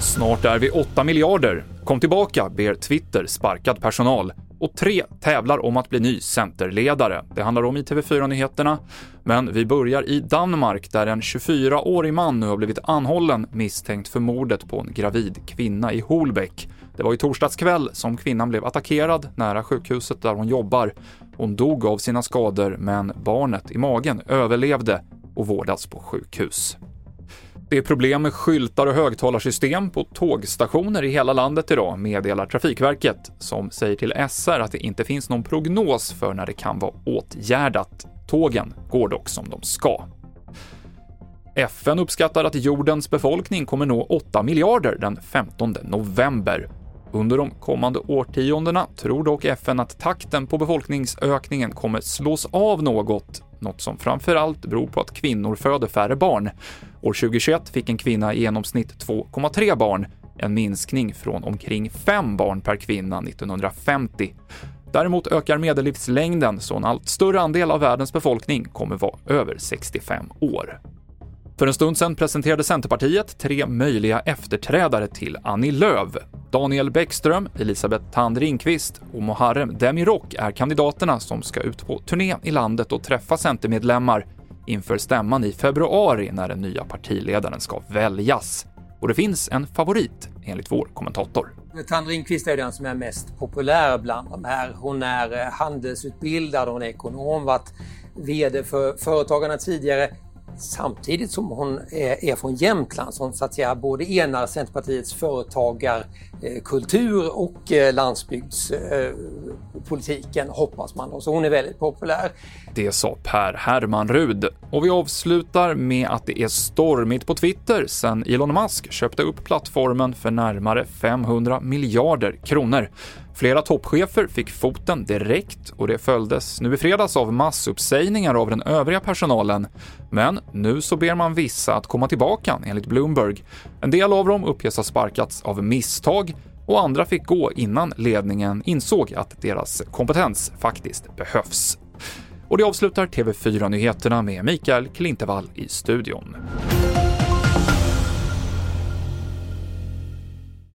Snart är vi 8 miljarder. Kom tillbaka, ber Twitter sparkad personal. Och tre tävlar om att bli ny centerledare. Det handlar om i TV4-nyheterna. Men vi börjar i Danmark där en 24-årig man nu har blivit anhållen misstänkt för mordet på en gravid kvinna i Holbäck. Det var i torsdags kväll som kvinnan blev attackerad nära sjukhuset där hon jobbar. Hon dog av sina skador, men barnet i magen överlevde och vårdas på sjukhus. Det är problem med skyltar och högtalarsystem på tågstationer i hela landet idag, meddelar Trafikverket, som säger till SR att det inte finns någon prognos för när det kan vara åtgärdat. Tågen går dock som de ska. FN uppskattar att jordens befolkning kommer nå 8 miljarder den 15 november. Under de kommande årtiondena tror dock FN att takten på befolkningsökningen kommer slås av något, något som framförallt beror på att kvinnor föder färre barn. År 2021 fick en kvinna i genomsnitt 2,3 barn, en minskning från omkring 5 barn per kvinna 1950. Däremot ökar medellivslängden, så en allt större andel av världens befolkning kommer vara över 65 år. För en stund sedan presenterade Centerpartiet tre möjliga efterträdare till Annie Lööf. Daniel Bäckström, Elisabeth Thand Ringqvist och Muharrem Demirok är kandidaterna som ska ut på turné i landet och träffa Centermedlemmar inför stämman i februari när den nya partiledaren ska väljas. Och det finns en favorit, enligt vår kommentator. Thand Ringqvist är den som är mest populär bland de här. Hon är eh, handelsutbildad, hon är ekonom, varit VD för Företagarna tidigare samtidigt som hon är, från Jämtland som så att säga både enar Centerpartiets företagarkultur och eh, landsbygdspolitiken eh, hoppas man. då, Så hon är väldigt populär. Det sa Per Hermanrud. Och vi avslutar med att det är stormigt på Twitter sen Elon Musk köpte upp plattformen för närmare 500 miljarder kronor. Flera toppchefer fick foten direkt och det följdes nu i fredags av massuppsägningar av den övriga personalen. Men nu så ber man vissa att komma tillbaka, enligt Bloomberg. En del av dem uppges ha sparkats av misstag och andra fick gå innan ledningen insåg att deras kompetens faktiskt behövs. Och det avslutar TV4-nyheterna med Mikael Klintevall i studion.